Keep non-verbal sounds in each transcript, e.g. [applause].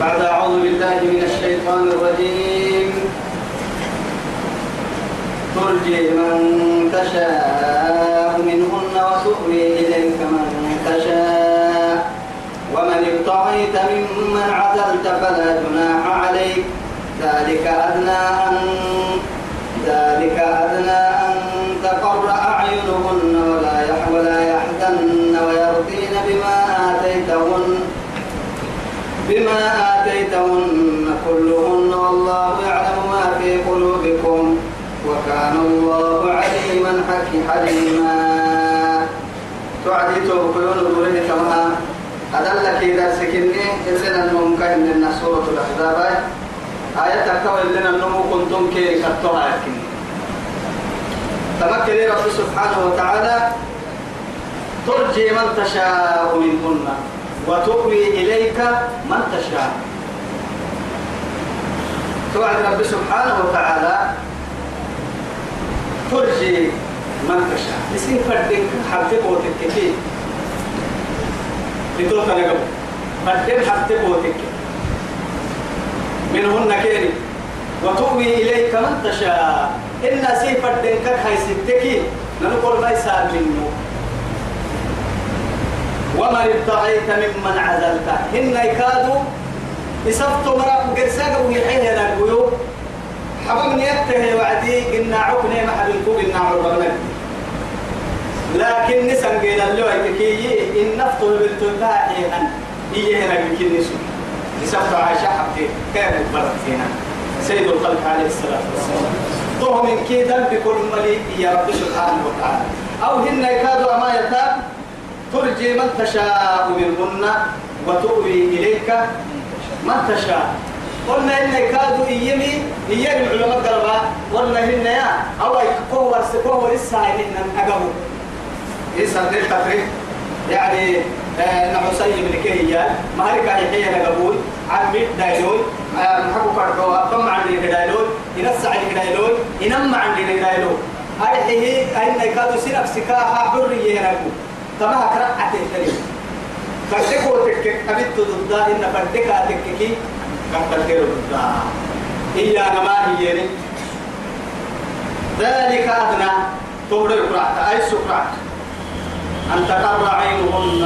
بعد أعوذ بالله من الشيطان الرجيم. ترجي من تشاء منهن وتؤوي إليك من تشاء. ومن ابتغيت ممن عزلت فلا جناح عليك. ذلك أدنى أن ذلك أدنى أن تقر أعينهن ولا يح ولا يحزن ويرضين بما آتيتهن بما آتيتهن كلهن والله يعلم ما في قلوبكم وكان الله عليما حليما. تعدي توكلون دورين كما أدلك إذا سكني إذن النوم كهن من سورة الأحزاب. آية تكوى إذن النوم كنتم كي كتوها يكني تمكن رب سبحانه وتعالى ترجي من تشاء منهن. وتؤوي إليك من تشاء. توعد رب سبحانه وتعالى ترجي من تشاء. اسم فردك حبتك وتككي لتوك نقب فردك حبتك وتككي منهن كيري. وتؤوي إليك من تشاء. إن سي فردك هاي ستكي. نقول ما يسال منه. ومن ابتغيت ممن عزلت هن يكادوا يسفتوا مرا قرساق ويحيه لقيو حبم نيته وعدي قلنا عقني ما حد يقول قلنا عربنا لكن نسن قيل اللي كي إن نفطه بالتباعي أن إيه هنا يمكن نسو يسفتوا عائشة حبتي كان برتينا سيد الخلق عليه الصلاة والسلام. طه من كيدا بكل ملي يا رب سبحانه وتعالى. أو هن يكادوا أما يتاب ترجي من تشاء منهن وتؤوي إليك من تشاء. قلنا إن كادوا إيمي إيام العلماء قلبا قلنا هن يا أو يكون ورسكوه ورسا إن أقبوا إيسا دير تفريق. يعني نعسي من كهيال ما هلك يحيى نقبول عمي دايلون محبو كاركو. أطمع عندي دايلون ينسع عندي دايلون ينمع عندي دايلون هذه أين كادوا سنف سكاها حرية نقول تما كرا عتيه فردك وتكك أبيت ضد إن فردك أتككي كم تكير ضد إلا ما هي ذلك أدنى. تمر القرآن أي سكرات أن تقر عينهن.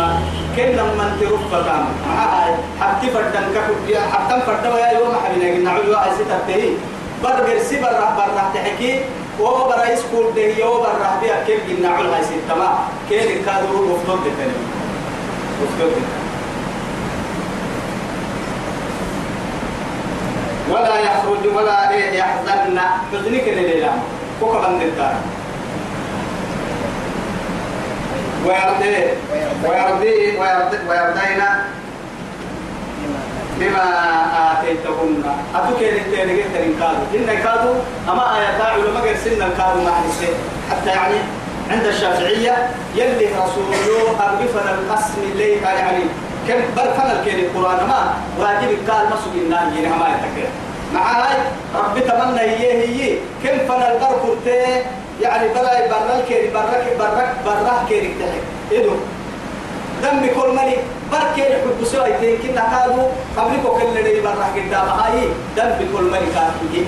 كن من ترفع كام معها حتى فردن كفر حتى فردن ويا يوم حبينا قلنا علوا أسيتته برجر سبر برا تحكي. وهو برا يسكول ده يو برا بيا كيف قلنا علوا أسيتما كيف كادوا وفتوت تاني وفتوت ولا يخرج ولا يحزن. حزنك الليلة كوكا بندر ويرضي ويرضي ويرضي ويرضينا. بما آتيتهن. أتوكي للتاني قلت كادو إن كادو أما آيات علماء قرسلنا الكادو نسي حتى يعني عند الشافعية يلي رسوله أربفنا القسم اللي قال يعني كم برفنا الكيل القرآن ما واجب قال ما سجلنا يجينا ما يتكلم. مع هاي رب تمنى هي هي كم فنا البرق يعني برا الكيل برا برا برا كيل تحت. إدو دم كل ملي بركة يحب سوى يتين كنا كادو قبلكو كل اللي برا قدام. هاي دم كل ملي كافيه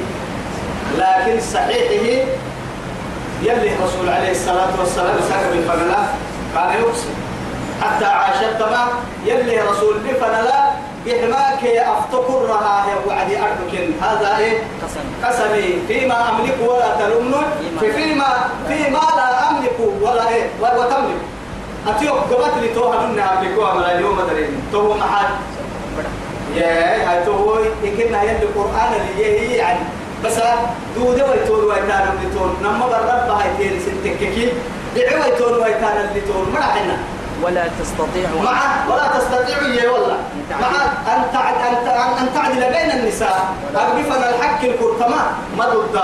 لكن صحيحه يلي الرسول عليه الصلاة والسلام ساق بالفنلا قال يقسم حتى عاشت تمام يلي رسول بفنلا بحماك أفتكرها يا وعدي أربكن هذا إيه؟ قسمي. فيما أملك ولا تلمن في فيما فيما لا أملك ولا إيه؟ وتملك أتيوك قبت لي توها من أملكوها من اليوم درين. تو محل. يا هاي تو يمكن هي القرآن اللي هي يعني. بس دودة ويتون ويتان اللي تون. نما برب هاي تيري ستككي دعوة يتون ويتان اللي تون. ما عنا ولا تستطيع. مع ولا تستطيع يا والله. مع أن تعد أن أن تعدل بين النساء. أقبفنا الحق الكرتما ما ضد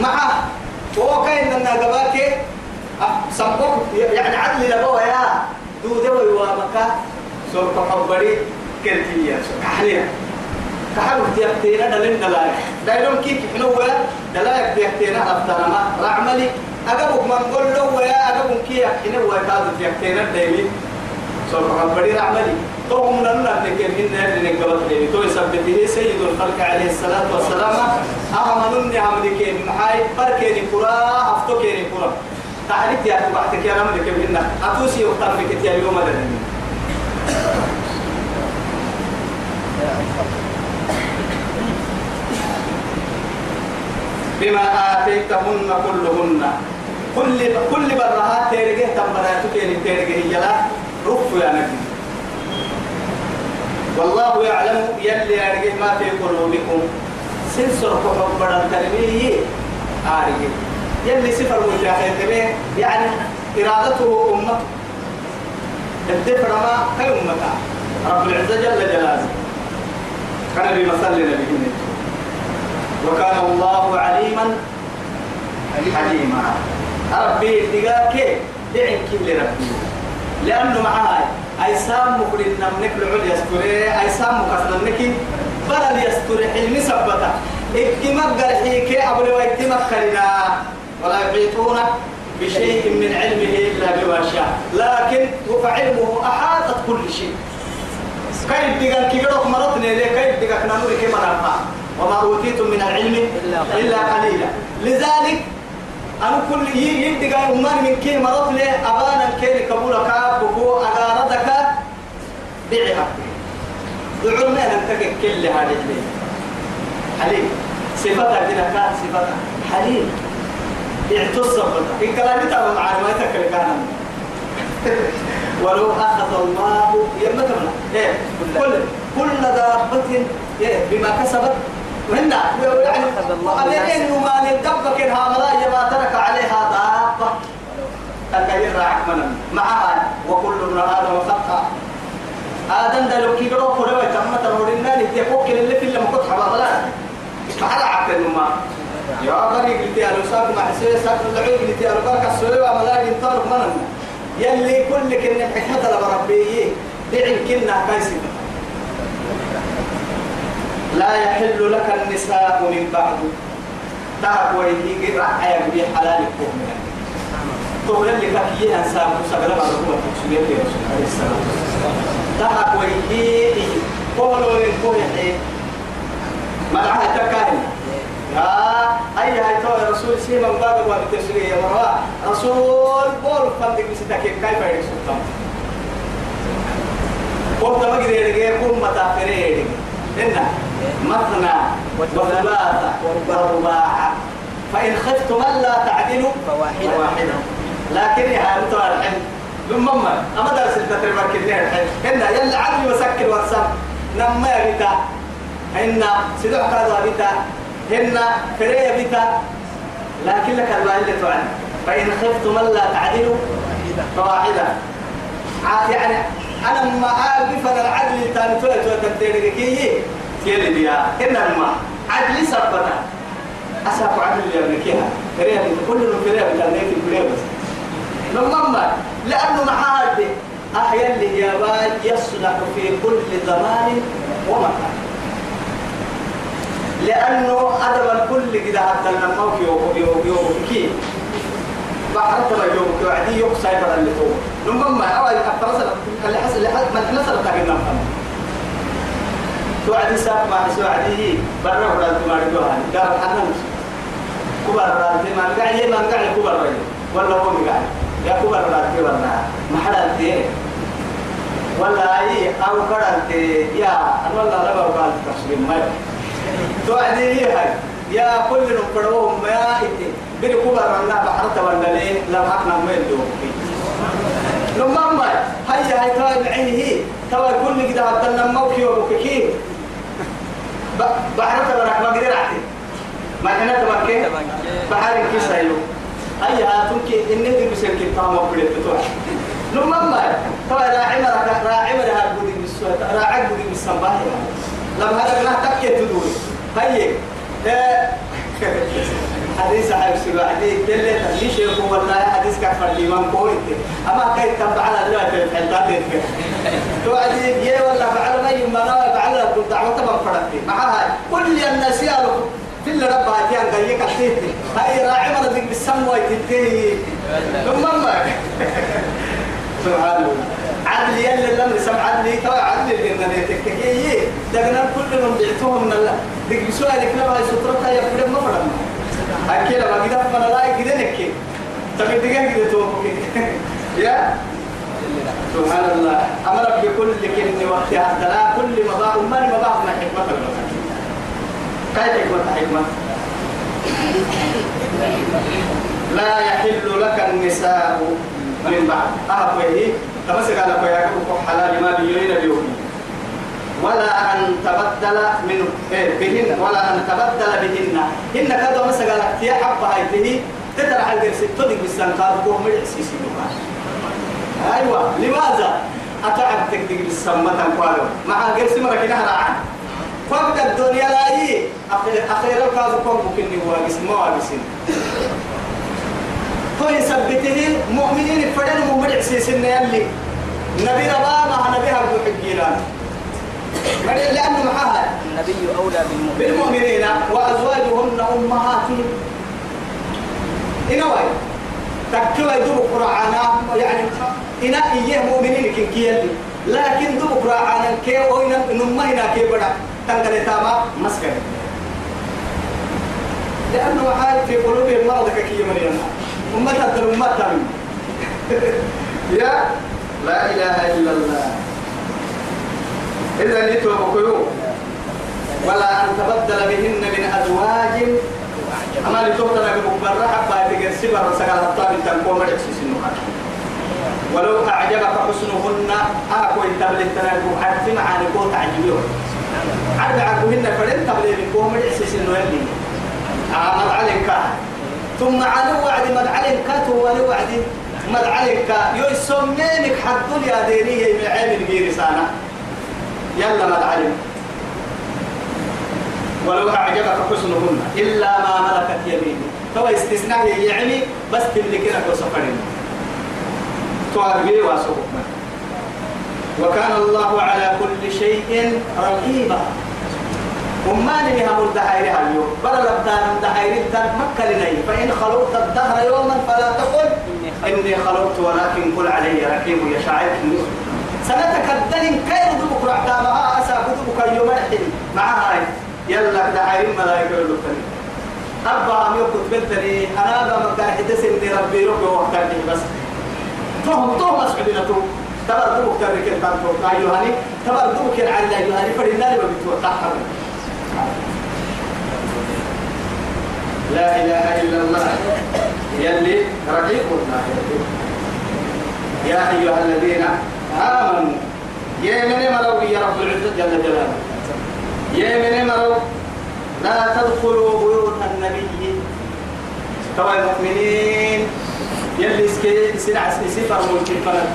مع هو كاين سبق يعني عدل لبوا يا. دودة ويوامك سوف حبري كرتية. كحليا كحلو تيختينا دلين دلايك دايلون كيف حنوة دلايك تيختينا أفتنا ما رعملي. أجابك من قول له ويا أجابك كي يحكينا ويكاد في يحكينا دايمين سوف حبري رعملي. توهم لنا لكن إن اللي نقبض لي تو يثبته سيد الخلق عليه الصلاة والسلام. أهمنني عملك محاي. بركني قرا أفتكني قرا تعرف يا تبعتك يا رملك منا أتوسي يختار في كتير اليوم هذا. بما آتيتهن كلهن. كل كل برهات تيرجه تمرات تيرجه تيرجه يلا رف يا نبي. والله يعلم يلي أرجه ما في قلوبكم. سنسر حب تلميه آرجه. يلي سفر مجاهد يعني إرادته أمته. الدفر ما كي أمته رب العزة جل جلاله. كان بمثل نبيه وكان الله عليما حليما. ربي دقاك دعين كل ربي لأنه معها أي سام مقرن نملك العليا يستوري أي سام مكسر نملك بلد يستوري حلم سبتا. إكتمك قرحيك أبو لو اكتمك خلنا ولا يحيطون بشيء من علمه إلا بما شاء. لكن وفعلمه أحاطت كل شيء. كيف دقاك كيروك مرضني ليه كيف دقاك نمرك مرضنا وما أوتيتم من العلم إلا قليلا. لذلك أنا كل يدي قال أمان من كي مرض لي أبانا كي قبول كاب بكو أغاردك بيعها. دعونا ننتقل كل هذه حليم. صفتها كده كان صفتها حليم. اعتص صفتها إن كلامي تابع معلوماتك اللي كان. ولو أخذ الله يمتنا إيه كل كل دابة إيه بما كسبت. وهنا يعني أبين وما ندبك إنها ملايا ما ترك عليها دابة الكبير راعك من معها وكل ابن آدم خطأ آدم ده لو كي قرأوا فروا تم تنورنا نتيقوك اللي في اللي مكتب حبا فعلا عبد النما يا غريق قلت يا لو ساق مع سوي ساق العيق قلت يا لو بركة سوي وملايا ينطلق مننا يلي كل كن حكمة لبربيه دعم كنا كايسي لا يحل لك النساء من بعد. تعب ويهي رعايا بي حلال الكهنة تقول اللي كاكيه أنساب سبلا بعد هو تكسبيه في رسول عليه السلام. تعب ويهي قولوا للكهنة ملعها تكاين يا أي هاي تو رسول سيما باب ما بتسري يا مروا رسول بول فندق بستك كيف يرسل قلت ما قدر يقول متى فريق إن مثنى وثلاث ورباع فإن خفتم ألا تعدلوا. فواحدة. لكن يا أنتم الحين ثم أما درس التتربة كده الحين هنا يلا عدل وسكر ورسم نما بتا هنا سيدوح كذا بتا هنا فريا بتا لكن لك الله اللي تعلم فإن خفتم ألا تعدلوا فواحدة. عاد يعني أنا ما أعرف أنا العدل تاني تولد وتنتهي كي يلي بيا إن الماء عدل سبنا أساق عدل يا ابنكيها كريه كل من كريه بتنتهي في كريه بس. لما لأنه معاد أحيا اللي يابان يصلح في كل زمان ومكان. لأنه أدب الكل حتى لما في يوم يوم يوم كي بعرفت ما يوم كوعدي يوم سايبر اللي تو لما أول أفرس اللي حس اللي حس من اللي تاجنا فهم. توعدي ساق مع سوعدي برا ولا تماري دوها قال حنان. كبر رانتي ما قاعد يما قاعد كبر رانتي ولا هو قاعد يا كبر رانتي ولا ما حدا ولا أي أو كرانتي يا أنا والله لا بقول تشرب ما توعدي هاي يا كل نقرأهم ما إنتي بني كبر رنا بحرت ولا ليه لا حقنا ما يدو لما ما هيا هاي ترى بعينه ترى كل كده هتنا موكي وبكي بحرت ولا ما قدر أعطي. ما كنا تبكي بحر كيس هيو هيا هاتونك إني دي بسير كتاب وبلت بتوع. لما ما ترى راعي مرة راعي مرة هربودي بالسوء راعي بودي بالسباحة لما هذا كنا تكيت تدوري. هيا حديث حبس الوعدي كل تليش يقول والله حديث كفر الإمام كويت أما كي تبع على دلوقتي الحلقات توعدي يا والله فعل ما يمنا فعل كل دعوة تبع فرقتي معها كل الناس يالو في اللي ربها تيان قال لك أحتيتي هاي راعي مرة ذيك بالسم ويتنتهي ثم ما؟ سبحان الله. عدل يلا الأمر سمع عدل ترى عدل اللي إننا تكتكي؟ دقنا كل من بعتهم من الله دق سؤالك لما يسطرتها يفرد ما فرد أكيد ما كده فأنا لا كده نكي تبي دقيقة كده توقف. [laughs] يا؟ سبحان الله. أمر بكل كلمة وقتها لا كل مضاء ما مضاء من حكمة الله. كيف حكمة؟ حكمة. لا يحل لك النساء من بعد. أهوه تمسك على كوياك حلال ما بيوين بيوم ولا أن تبدل من إيه بهن ولا أن تبدل بهن. إن كذا مسك على كتيا حبة هاي تترى الجرس تدق بالسنقار كوه مجلسي أيوة لماذا؟ أتعب تكتك بالسمة قالوا مع جرس مرة كده راعي فوق الدنيا لا يي. أخيرا كذا كم ممكن نواجس ما هو يثبته مؤمنين فدان مؤمن عسيسنا يلي. نبي ربا ما نبي هرب حجيران لأنه معها النبي أولى بالمؤمنين. بالمؤمنين وأزواجهن أمهاتهم إنه تكتوى يدوب قرآنا يعني إنا إيه مؤمنين كن كيالي لكن دوب قرآنا كي وإنا نما هنا كي بدا تنقل تاما مسكن. لأنه حال في قلوبهم مرض كي مرينا أمة أمة تامين [laughs] يا لا إله إلا الله. إذا لتوبكيو ولا أن تبدل بهن من أزواج. أما لتوبتنا بمكبرة حبا تقرسي برا سقال الطاب التنقوم رأسي سنوها ولو أعجبك حسنهن أكو التبلي تنقو حتى معاني كو تعجبيه عرض عقوهن فرين تبلي بكوم رأسي سنوها اللي عمد عليك. ثم على وعد مد عليك تو وعد مد عليك يسمينك حد يا ديني من عامل غير سنة يلا مد عليك ولو أعجبك حسنهن إلا ما ملكت يمينك. تو استثناء يعني بس تملكنا وسفرين تعربي واسوقنا وكان الله على كل شيء رقيبا. وما نبي هم الدحير هاليوم بل لبدان الدحير تن مكة لني. فإن خلقت الدهر يوما فلا تقل. إني خلقت ولكن قل علي رقيب يشاعر سنتك الدين كيف دبك رعتامها أسا كتبك اليوم الحين معها يلا دحير ملايكة يقولوا أربعة عم يكتب بنتني أنا ما مقدار حدث إني ربي ربي وقتني بس. فهم تو مسعودين تو تبر دوك ترك البنتو أيوهاني تبر دوك على أيوهاني فرنا لي بتوقع. لا إله إلا الله. يلي رقيق يا أيها الذين آمنوا يا من مروا يا رب العزة جل جلاله. يا من مروا لا تدخلوا بيوت النبي. ترى المؤمنين يلي سكي سلع سفر ممكن فلن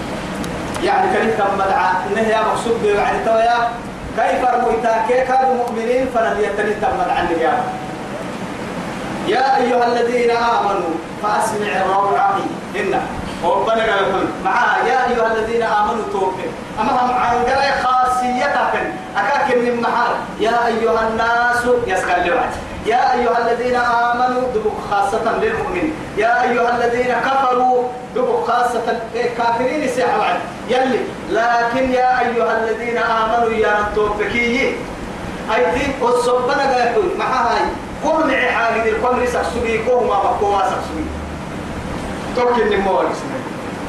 يعني كان كم مدعى إنه يا مقصود يعني تويا كيف رميتا كيف كانوا مؤمنين فلن يتني تم يا يا أيها الذين آمنوا فأسمع الروعه إن. وربنا قال معاه يا أيها الذين آمنوا توفوا أما هم عن قراء خاصيتك أكاك من محل يا أيها الناس. يسكن لوعد. يا أيها الذين آمنوا دبك خاصة للمؤمنين يا أيها الذين كفروا دبك خاصة كافرين سيحوا يلي. لكن يا أيها الذين آمنوا يا توفكي أيدي. والصبنا قالوا مع هاي قوم معي حاجة القمر سكسوي قوم ما بقوا سكسوي توكل نمور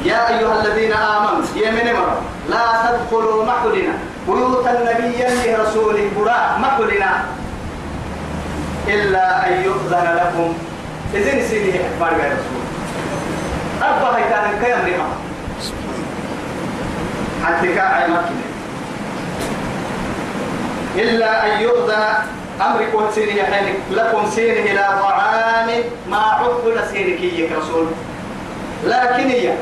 يا أيها الذين آمنوا يا من مرة لا تدخلوا محلنا. بيوت النبي لرسول براء محلنا. إلا أن يؤذن لكم. إذن سيدي أكبر يا رسول. أربعة كان كيام ريما حتى كاعي مكنة إلا أن يؤذن أمركم سيني حينك لكم سيني إلى طعام ما عقل سينك يا رسول لكن هي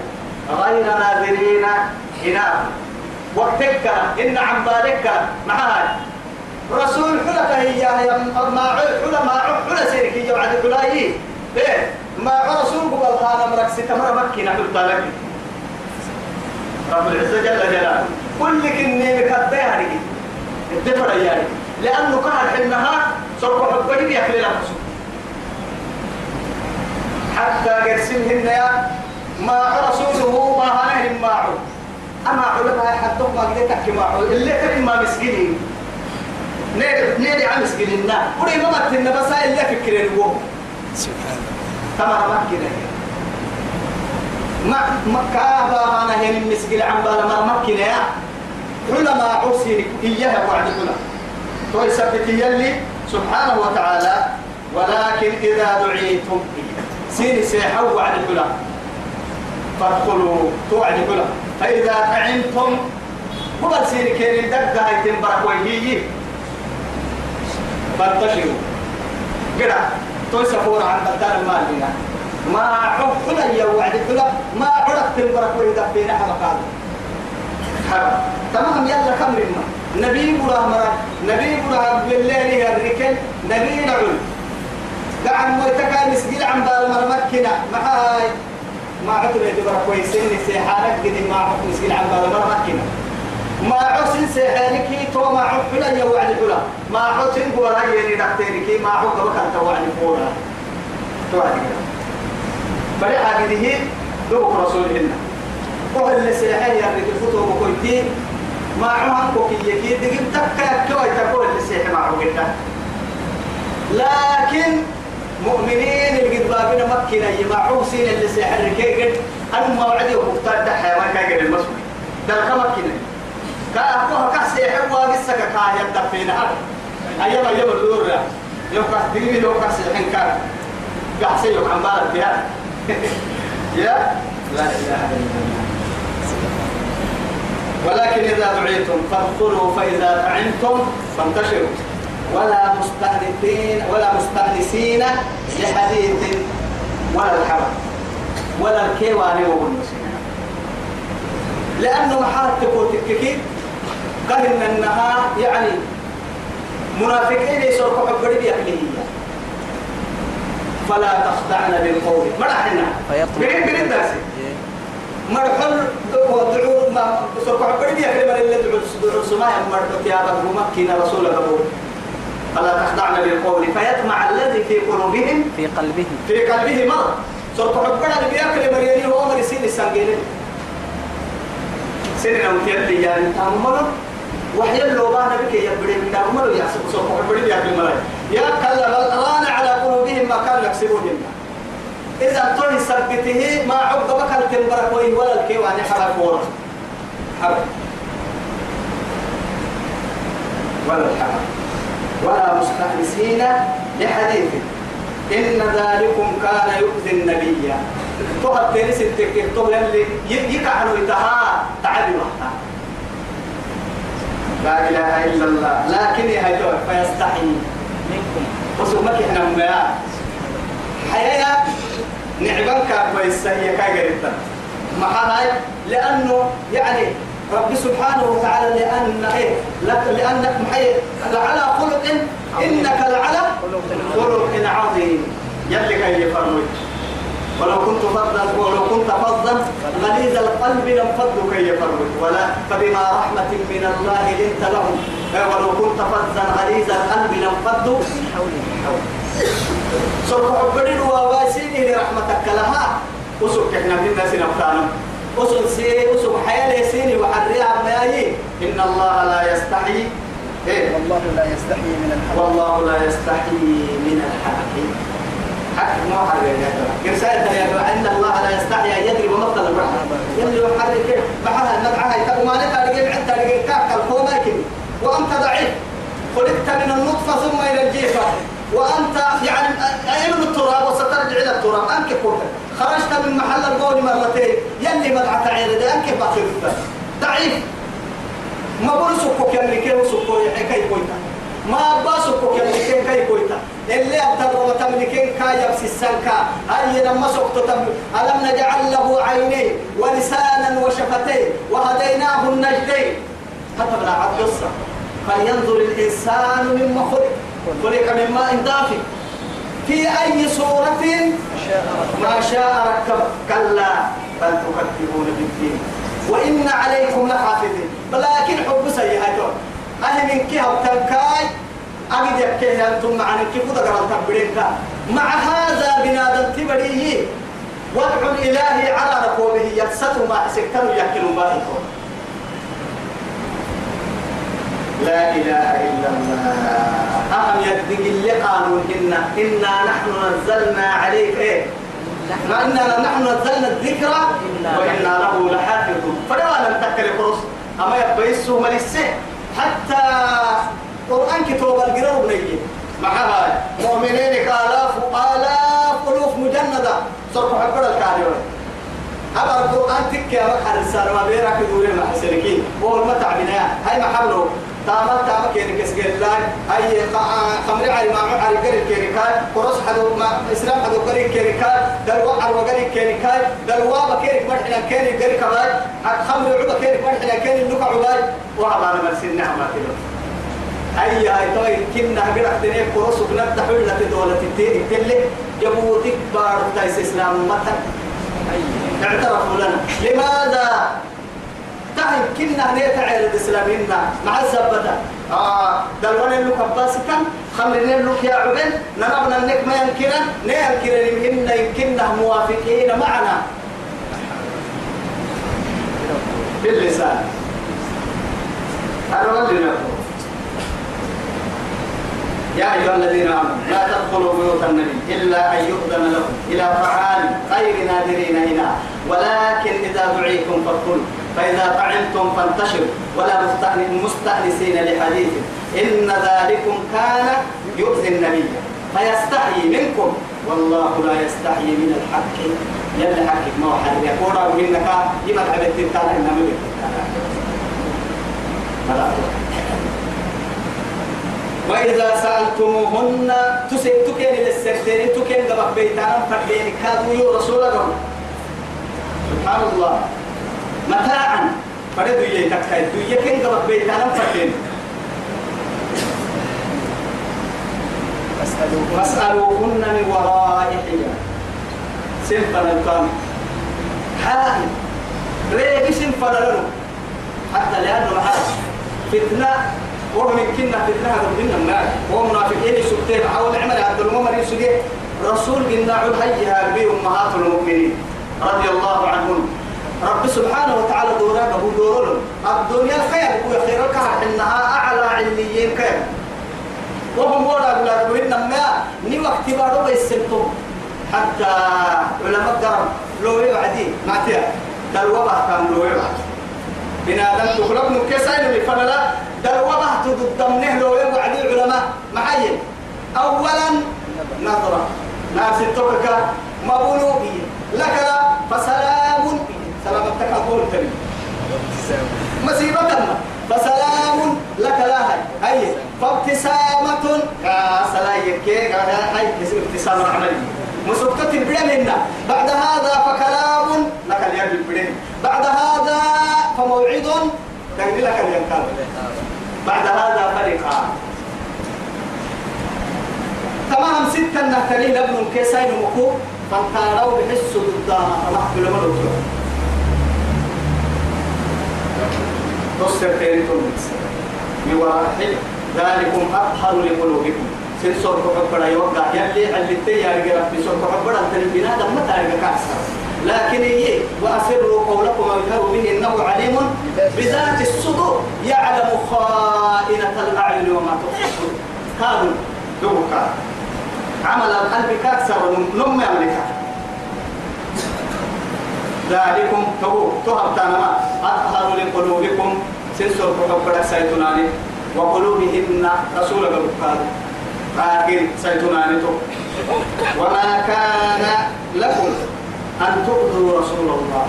غير ناظرين حناء وقتك إن عم بالك معها. رسول حلك هي يا ما حلا ما حلا سيرك يا بعد حلاي إيه؟ ما رسول قبل خان مرك ستمر مكي نحن طالك رب العزة جل جلاله. كل كني مكتب يعني الدفر يعني. لأنه كان حينها سوف حبني يأكل نفسه حتى قرسمهن يا ما رسوله ما هنهم معه. أما علماء حتى ما قدرت أحكي معه؟ اللي كان ما مسكينين نيري نيري عم مسكيننا. ولي ما متنا بس هاي اللي فكرين هو سبحان تمام ما كده. ما ما كابا أنا هنا مسكين عم بالا ما مكنا يا علماء عرسين إياها وعد كنا تو يثبت يلي سبحانه وتعالى ولكن إذا دعيتم سين سيحو وعد كنا فادخلوا توعد كنا فإذا طعمتم هو سين كين دقة هاي تنبرك وهي فانتشروا. كده توي سفور عن بدال المال هنا ما عرف كلا يا وعد كلا ما عرف تنبرك وإذا بين حلقات حرام. تمام يلا كم رمى نبي براه مرة نبي براه بالليل يا الركن نبي نعول قاعد مويتك مسجد عن بالمرمكنا معاي ما عدل يدبر كويسين سيحانك قد ما عدل مسجد عن بالمرمكنا ما عسن سيحانك تو ما عدل يا وعد حلا. ما عسن هو رأيني نحتينك ما عدل وكان توعد فورا توعد فلحا قده دوك رسولهن وهو اللي سيحان يا رجل فتوه وكويتين ما عهم كوكي يكي دقيم تكا كوي تقول اللي سيح معه قلنا لكن مؤمنين اللي قد بابنا مكنا يمعوا سين اللي أنا ما وعدي وكفتار دحيا ما كاقر المسؤول ده كمكنا كأكوها كسيح واقسك كايا دفين هذا أيام أيام الدور يوم كهديني يوم كسيحين كان. قحسي يوم عمبارك يا يا. لا إله إلا الله. ولكن إذا دعيتم فادخلوا فإذا طعمتم فانتشروا. ولا مستأنسين ولا مستأنسين لحديث ولا الحرم ولا الكيوان والنسين لأنه محال تقول تككي. قهن أنها يعني منافقين يسرقوا حبري بأكلهية فلا تخضعن بالقول. فيطمع بريد بريد داسي مرحل ودعو ما سوف عبر بيا كلمة اللي دعو دعو سماء مرحل يا رب مكينا رسول الله فلا تخضعن بالقول فيطمع الذي في قلوبهم في قلبه في قلبه مرض سوف عبر بيا كلمة يلي هو مر سين السنجين سنة وتيلي يعني تامل وحي اللوبان بك يبري من تامل يحسب سوف عبر بيا كلمة يا كلا الآن على قلوبهم ما كانوا يكسبون إذا طول سبته ما عقب بك التنبرك وين ولا الكيوان حرك ورا. حرك. ولا الحرك. ولا مستأنسين لحديث. إن ذلكم كان يؤذي النبي. تهب تنس التكتير تهب اللي يقعنوا يتها تعالي وحنا لا إله إلا الله. لكن يهدوه فيستحي منكم. وسمك إحنا مبيع حياة نعبان كويس هي كاجرتا ما هاي لأنه يعني رب سبحانه وتعالى لأن إيه؟ لأنك محي لعلى خلق إنك لعلى خلق عظيم. يلي كي يفرمج ولو كنت فظا ولو كنت فظا غليظ القلب لانفضوا كي يفرمج ولا فبما رحمة من الله لنت لهم. ولو كنت فظا غليظ القلب لانفضوا من حوله سوف عبرين وواسيني لرحمتك لها. وسوك إحنا من الناس نفتانم وسوك سي وسوك حيالي سيني وحريها مياي إن الله لا يستحي. إيه؟ والله لا يستحي من الحق. والله لا يستحي من الحق. حق ما حرر يا ترى رسالة يا إن الله لا يستحي أن يضرب مثل البحر. يلي يحرك بحرها المدعى وما نتا لقيت عند لقيت كاك القوم وأنت ضعيف. خلقت من النطفة ثم إلى الجيفة. وأنت يعني أيمن التراب وسترجع إلى التراب أنك قلت خرجت من محل القول مرتين يلي مدعى تعير ده أنك باخر ضعيف. ما برسكو كم لكي وسكو يحكي كويتا ما باسكو كم لكي كي كويتا اللي أبتر وتملكين كا يبسي السنكا أي لما تم ألم نجعل له عينين ولسانا وشفتين وهديناه النجدين. كتب عبد الصبر فلينظر الإنسان مما خلق. خلق من ماء دافئ. في أي صورة ما شاء ركب. كلا بل تكذبون بالدين. وإن عليكم لحافظين. ولكن حب سيئاتهم. أهل من كيها وتنكاي أجد يكيه أنتم معنا كيف تقرأ تبرينك مع هذا بنادم تبريه وادعوا الإله على ركوبه. يفسد ما سكتوا يأكلوا باهكم لا إله إلا الله. أهم يدق اللي قانون إنا؟ إنا نحن نزلنا عليك. إيه؟ ما إنا نحن نزلنا الذكر وإنا له لحافظون. فلا لم تكل فرص أما يبقى يسوه ملسه. حتى قرآن كتاب القرار بنيه معها. مؤمنين كآلاف آلاف ألوف مجندة. صرف حقر الكاريون أبا القرآن تكي يا مكحر السارة ما بيرك دوري مع السلكين وهو المتع بناء هاي محبلو تامل تامل كيري كسكير الله هاي خمر علي ما علي قريب كيري كاي قرص حدو ما إسلام حدو قريب كيري كاي دلوا عروا قريب كيري كاي دلوا بكيري مرحنا كيري قريب كاي خمر عبا كيري مرحنا كيري لقع عباي وعبانا مرسين نعمة كده هيا هاي توي كنا قرأ تنين قرص وكنا تحول دولة التين كله جبوتك بار تايس إسلام متى اعترفوا لنا. لماذا؟ تهي كنا نيتا عير الإسلامين مع الزبدة. آه دلوان اللي كباسكا خمرنا اللي يا عبن نربنا النك ما ينكرن نينكرن يمهن يمكننا موافقين معنا. باللسان. اللي نقول يا أيها الذين آمنوا لا تدخلوا بيوت النبي إلا أن يؤذن لكم إلى طعام غير نادرين إلى ولكن إذا دعيتم فادخلوا فإذا طعمتم فانتشروا ولا مستأنسين لحديث. إن ذلكم كان يؤذي النبي. فيستحيي منكم. والله لا يستحيي من الحق. يلا حقك ما حد يقول أو إنك يما تعبت تنتهى إنما وإذا سألتموهن تسي تكين للسكتين تكين دبك بيتان فردين كادوا يو رسول الله سبحان الله. متاعا. فردوا يتكاي دو يكين دبك بيتان فردين فاسألوهن. من وراء حجاب. سنفنا الكام حائل. ريبي سنفنا له حتى لأنه محاج فتنة. وهم كنا فتنة هذا من النار. وهم منافقين سبتين حول عمل عبد المؤمن يسجي رسول قلنا عود هيها بي أمهات المؤمنين. رضي الله عنهم. رب سبحانه وتعالى دوراك أبو دورون الدنيا خير أبو خير الكهر إنها أعلى عليين خير وهم ولا أولاد إنما ني وقت بارو بيسنتم حتى علماء الدرم لو يوعدي ما تيا. دلوبة كان لو يوعد بنادم تخلق نكسين لفنلا دلوبة تضمنه لو يوعد علماء معين أولا نظرة. ناس التوكك. مبولوبي لك فسلام. سلامتك أقول تبي مصيبة فسلام لك لا هاي. هاي. فابتسامة. يا سلايك هاي. ابتسامة عملية مسكتة البرين بعد هذا فكلام لك اليد البرين بعد هذا فموعد تقول لك الينكار بعد هذا فريقا تمام ستة نهتلي لابن كيسين مكو فانتاروا بحسوا ضدها الله بلما تيريتون من وراء ذلكم أطهر لقلوبكم. سنسور كبر يوقع. يلي اللي تيا رجع في سور كبر أنت البناء دم كاسر لكن هي وأسروا قولكم وجهروا به إنه عليم بذات الصدور. يعلم خائنة الأعين وما تخفون. كانوا دوكا عمل القلب كاكسر نم يملكها ذلكم تو تهب تنما أطهر لقلوبكم. سنسور كبر سيتناني وقلوبهن رسول الله لكن سيتناني تو. وما كان لكم أن تؤذوا رسول الله.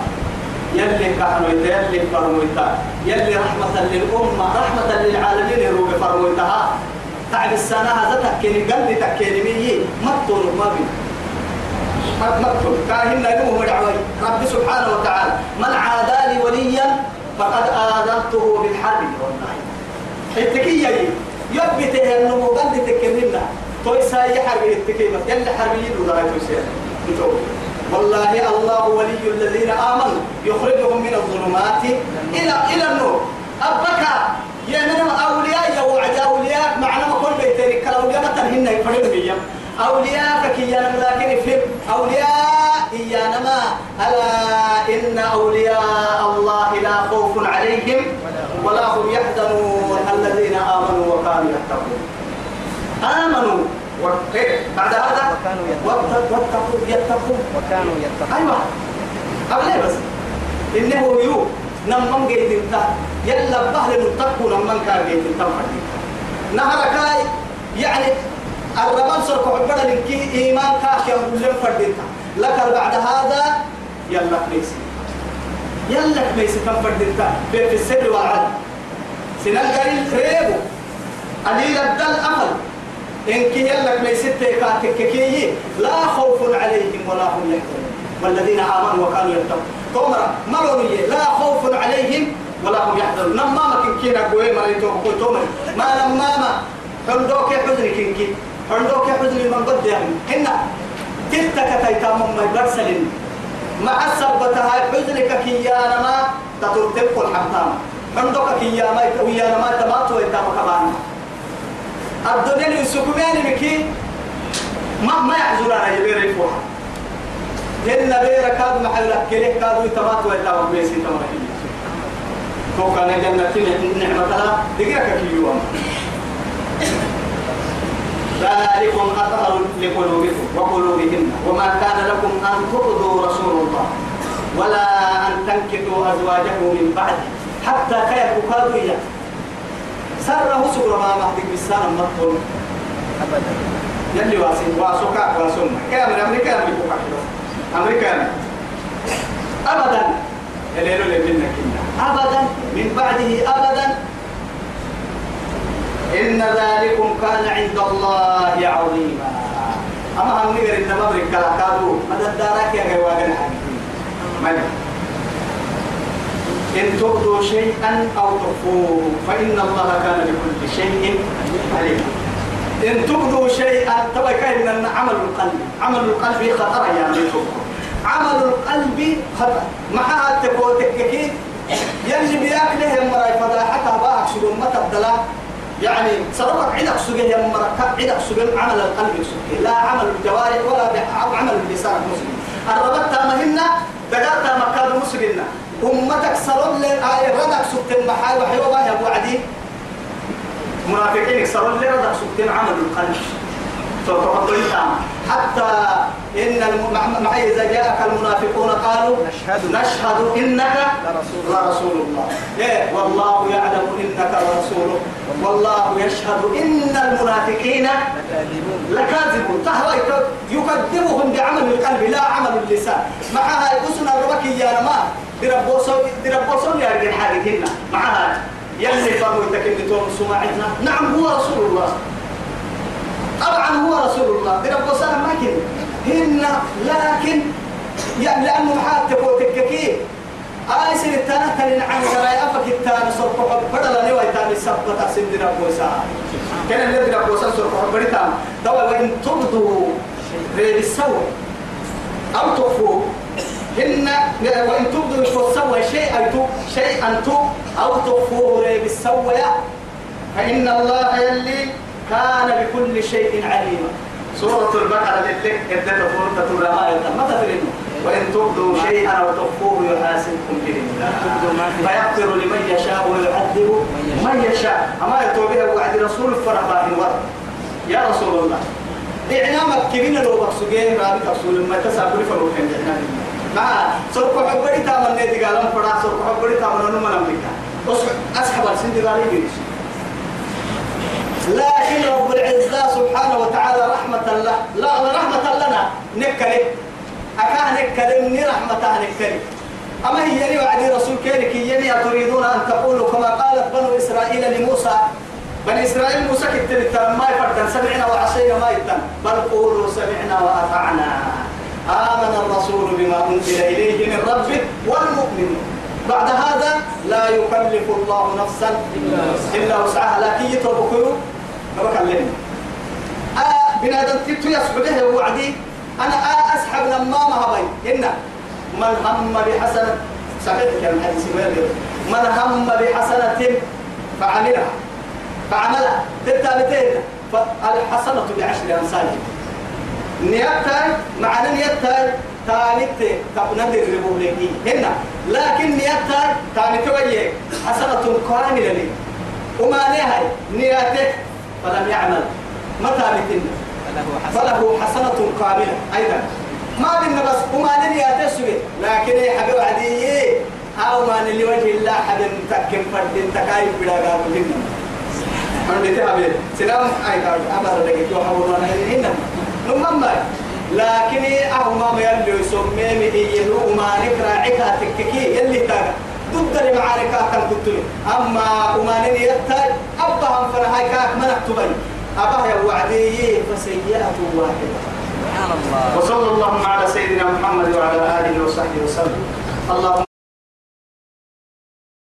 يلي كهنويتا يلي فرمويتا. يلي رحمة للأمة رحمة للعالمين يروق فرمويتها تعب السنة هذا تكيني قال لي تكيني مية. مطول ما بي. مطول كاهن نجوم مدعوي رب سبحانه وتعالى. من عادى لي وليا فقد آذنته بالحرب والله التكية يبي تهنمو قد تكلمنا تويسا يحرب التكيمة يلي حربيين ولا تويسا والله الله ولي الذين آمنوا يخرجهم من الظلمات إلى إلى النور. أبكى يا من أولياء يا وعد أولياء. معنا ما كل بيتين. كالأولياء ما تنهن. يفرد بيا أولياء كيانا لكن في أولياء إيانا ما. ألا إن أولياء الله لا خوف عليهم ولا هم يحزنون. الذين آمنوا وكانوا يتقون. آمنوا. إيه؟ بعد هذا؟ وكانوا يتقون. وات- واتقوا يتقون. وكانوا يتقون. أيوة. قبل بس؟ إنه يو. نمم جيد انت. يلا بهل نتقوا نمم كان جيد انت. نهر كاي يعني الرمان سرق عبدا لك إيمان كاش يقول لهم فردينتا لك بعد هذا يلا كنيسي يلا كنيسي كم فردينتا في السر والعدل سنال قليل خريبو قليل الدل أمل إنك يلا كنيسي تكككي لا خوف عليهم ولا هم يحزنون. والذين آمنوا وكانوا يتقون. تومرا مرونية لا خوف عليهم ولا هم يحزنون. نماما كنكينا قوي مريتو قوي تومر ما نماما حندوك حزن كنكي حندوك حزن من قد يعني. هنا تلتك تيتام ما يبرسلين مع السبتها حزنك كيانا ما تترتب الحمام حندوك كيانا ويانا ما تماتوا يتام كمان الدنيا اللي سكمان مكي ما ما يحزن على جبير الفوحة هن بير كاد محل كله كادوا يتمات ويتام بيسي تمرهي فوق أنا جنة نعمتها. دقيقة كيوم ذلكم أطهر لقلوبكم وقلوبهن وما كان لكم أن تؤذوا رسول الله ولا أن تنكحوا أزواجه من بعده حتى كيف كادوا سره سكر ما مهدك بالسنة مطول أبدا. يلي واسي واسوكا واسوما كامل أمريكا أمريكا أمريكا أبدا. يليلو لبنا كنا أبدا. من بعده أبدا. إن ذلكم كان عند الله عظيما. أما هم نقر إن مبرك كلا كادو مدى الدارك يا غيواغن حاجة إن تبدوا شيئا أو تخفوه فإن الله كان بكل شيء عليما إن تبدوا شيئا تبا كاين أن عمل القلب؟ عمل القلب خطر يا ميتو عمل القلب خطر. معها تكو تككي. يلي بياكله يا مراي فضاحتها باك شو ما تبدلا يعني صرفك عندك سجل يا مركب عندك سجل عمل القلب سجل لا عمل الجوارح ولا عمل اللسان مسلم الربطة مهنا دقرتها مكان مسلمنا أمتك لي آية ردك سكتن بحال وحيوة يا أبو عدي. منافقين يكسرون لي ردك سكتين عمل القلب. حتى إن معي إذا جاءك المنافقون قالوا نشهد. نشهد إنك لرسول. الله. لرسول الله. إيه والله يعلم إنك لرسوله والله يشهد إن المنافقين لكاذبون. تهوى يكذبهم بعمل القلب لا عمل اللسان. معها يقصنا الربك يا ما دربوسون دربوسون يا رجال حالكنا معها. يلي فرموا توم سماعتنا. نعم هو رسول الله. طبعا هو رسول الله. دربوسون ما كن هن لكن يعني لأنه محاتك وتككيه آي سن التانة تنين عن سراي أفك التانة صرف بدل نوى التانة سبت أسن دربوسا كان اللي دربوسا صرف بدل دوا وإن تبدوا غير السوء أو تخفوا إن وإن تبدوا السوء شيئا شيئا أو تخفوه غير السوء. فإن الله يلي كان بكل شيء عليما. سورة البقرة اللي ادت فرصة الرماية ما تدرين وإن تبدوا شيئا أو تخفوه يحاسبكم به. ما فيغفر لمن يشاء ويعذب من يشاء. أما يتوبه وعد رسول الفرح باهن ورد يا رسول الله. إعلامك كبيرنا لو بقصوجين رابي تقصول ما تسابر فروح عند إعلام مع سرق حبري تامن نادي قالم فرا سرق حبري تامن نو من أمريكا أسحب السند قالي بيش لكن رب العزة سبحانه وتعالى رحمة الله لا رحمة لنا. نكلي. أكاه نكلي من رحمة نكلي أما هي وعدي رسول كيرك يني تريدون أن تقولوا كما قالت بنو إسرائيل لموسى. بني إسرائيل موسى كتبت ما يفرد سمعنا وعصينا ما يتم بل قولوا سمعنا وأطعنا. آمن الرسول بما أنزل إليه من ربه والمؤمنون. بعد هذا لا يكلف الله نفسا إلا وسعها. لكن يتركوا ما بكلمني آه بنادم تتو يسحبه وعدي أنا آه أسحب لما ما هبي إن من هم بحسنة كان الحديث ويرد من هم بحسنة فعملها. فعملها. تتابتين فالحسنة بعشر أمثالها نيتاي معنى نيتاي تانيت تقنى الربوبليكي هنا لكن نيتاي تانيت ويه حسنة كاملة لي. وما نهاي. نياتك فلم يعمل. متى بتن فله حسن فله حسنة كاملة أيضا. ما بينا بس وما نياتك سوي لكن يا حبيب عدي أو ما اللي وجه الله حد تكم فرد تكايف بلا قالوا لنا أنا بتهابي سلام. أيضا أمر لك جو حولنا هنا نمم لكن أهما ما يلي يسمي إيه وما نكرا عكا تككي. يلي تاga ضد المعارك كان قلت أما وما نيتاج أبهم فرهاي كاك من أكتبني أبها يا وعدي فسيئة واحدة. سبحان الله. وصلى اللهم على سيدنا محمد وعلى آله وصحبه وسلم. اللهم